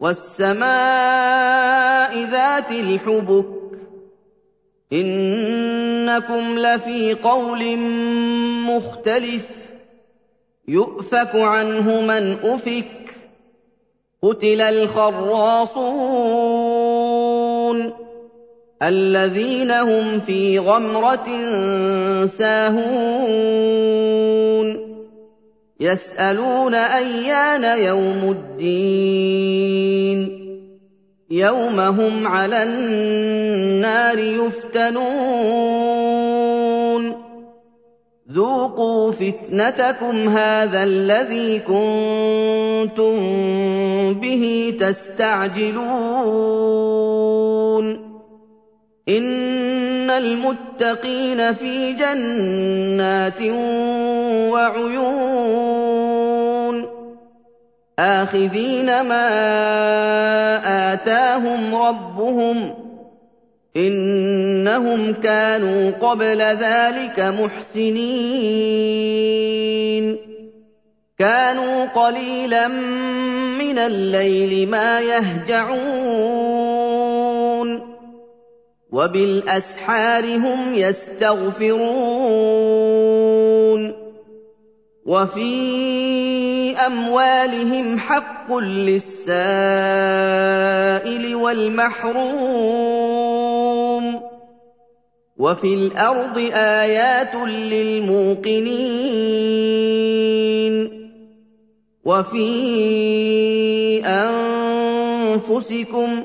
وَالسَّمَاءِ ذَاتِ الْحُبُكِ إِنَّكُمْ لَفِي قَوْلٍ مُّخْتَلِفٍ يُؤْفَكُ عَنْهُ مَنْ أُفِكَ قُتِلَ الْخَرَّاصُونَ الَّذِينَ هُمْ فِي غَمْرَةٍ سَاهُونَ يَسْأَلُونَ أَيَّانَ يَوْمُ الدِّينِ. يَوْمَ هُمْ عَلَى النَّارِ يُفْتَنُونَ. ذُوقُوا فِتْنَتَكُمْ هَٰذَا الَّذِي كُنتُم بِهِ تَسْتَعْجِلُونَ. الْمُتَّقِينَ فِي جَنَّاتٍ وَعُيُونٍ آخِذِينَ مَا آتَاهُمْ رَبُّهُمْ ۚ إِنَّهُمْ كَانُوا قَبْلَ ذَٰلِكَ مُحْسِنِينَ كَانُوا قَلِيلًا مِّنَ اللَّيْلِ مَا يَهْجَعُونَ وَبِالْأَسْحَارِ هُمْ يَسْتَغْفِرُونَ وَفِي أَمْوَالِهِمْ حَقٌّ لِّلسَّائِلِ وَالْمَحْرُومِ وَفِي الْأَرْضِ آيَاتٌ لِّلْمُوقِنِينَ وَفِي أَنفُسِكُمْ ۚ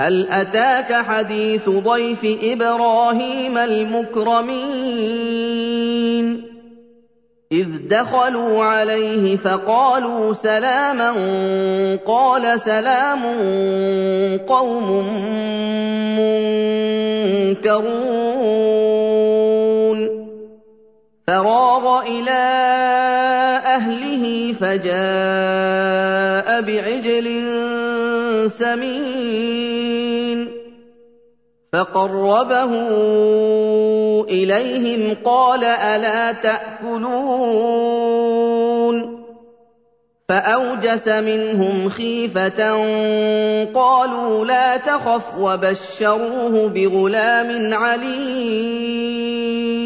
هَلْ أَتَاكَ حَدِيثُ ضَيْفِ إِبْرَاهِيمَ الْمُكْرَمِينَ؟ إِذْ دَخَلُوا عَلَيْهِ فَقَالُوا سَلَامًا قَالَ سَلَامٌ قَوْمٌ مُّنكَرُونَ. فَرَاغَ إِلَىٰ أَهْلِهِ فَجَاءَ بِعِجْلٍ سَمِينٍ. فَقَرَّبَهُ إِلَيْهِمْ قَالَ أَلَا تَأْكُلُونَ؟ فَأَوْجَسَ مِنْهُمْ خِيفَةً قَالُوا لَا تَخَفْ وَبَشَّرُوهُ بِغُلَامٍ عَلِيمٍ.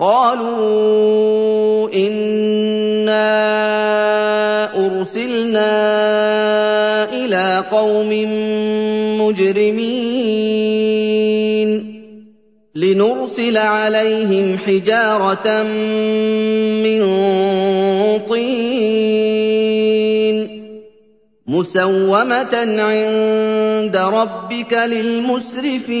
قَالُوا إِنَّا أُرْسِلْنَا إِلَىٰ قَوْمٍ مُّجْرِمِينَ لِنُرْسِلَ عَلَيْهِمْ حِجَارَةً مِّن طِينٍ مُّسَوَّمَةً عِندَ رَبِّكَ لِلْمُسْرِفِينَ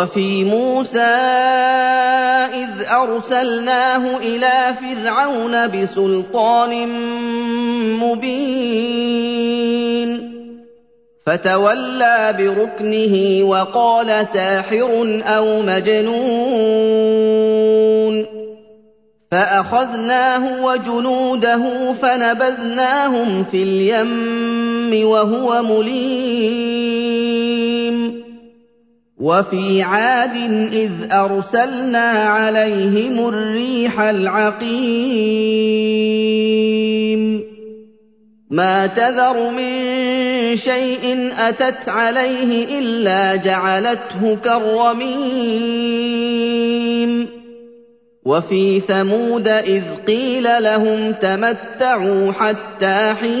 وفي موسى إذ أرسلناه إلى فرعون بسلطان مبين. فتولى بركنه وقال ساحر أو مجنون. فأخذناه وجنوده فنبذناهم في اليم وهو مليم. وفي عاد إذ أرسلنا عليهم الريح العقيم. ما تذر من شيء أتت عليه إلا جعلته كالرميم. وفي ثمود إذ قيل لهم تمتعوا حتى حين.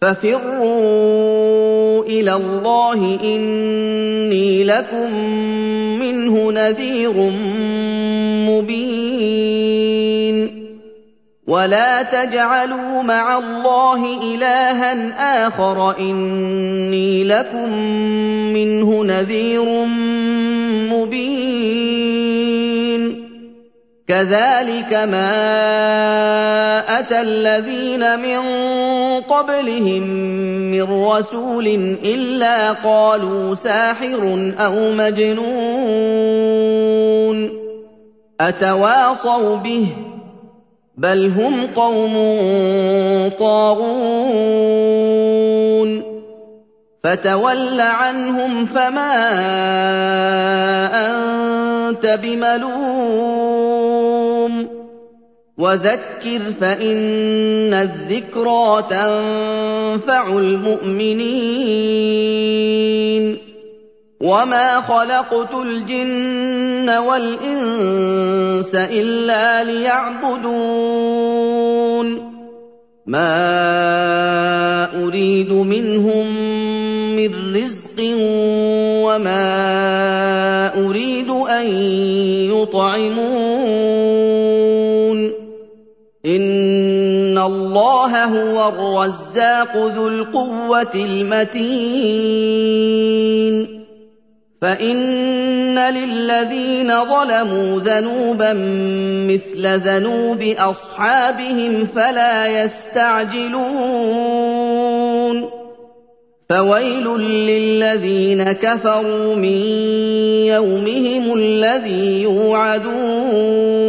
ففروا إلى الله إني لكم منه نذير مبين. ولا تجعلوا مع الله إلها آخر إني لكم منه نذير مُبِينٌ. كَذَٰلِكَ مَا أَتَى الَّذِينَ مِن قَبْلِهِم مِّن رَّسُولٍ إِلَّا قَالُوا سَاحِرٌ أَوْ مَجْنُونٌ أَتَوَاصَوْا بِهِ ۚ بَلْ هُمْ قَوْمٌ طَاغُونَ فَتَوَلَّ عَنْهُمْ فَمَا أَنتَ بِمَلُومٍ وَذَكِّرْ فَإِنَّ الذِّكْرَىٰ تَنفَعُ الْمُؤْمِنِينَ. وَمَا خَلَقْتُ الْجِنَّ وَالْإِنسَ إِلَّا لِيَعْبُدُونِ. مَا أُرِيدُ مِنْهُم مِّن رِّزْقٍ وَمَا أُرِيدُ أَن يُطْعِمُونِ. اللَّهَ هُوَ الرَّزَّاقُ ذُو الْقُوَّةِ الْمَتِينُ. فَإِنَّ لِلَّذِينَ ظَلَمُوا ذَنُوبًا مِّثْلَ ذَنُوبِ أَصْحَابِهِمْ فَلَا يَسْتَعْجِلُونِ. فَوَيْلٌ لِّلَّذِينَ كَفَرُوا مِن يَوْمِهِمُ الَّذِي يُوعَدُونَ.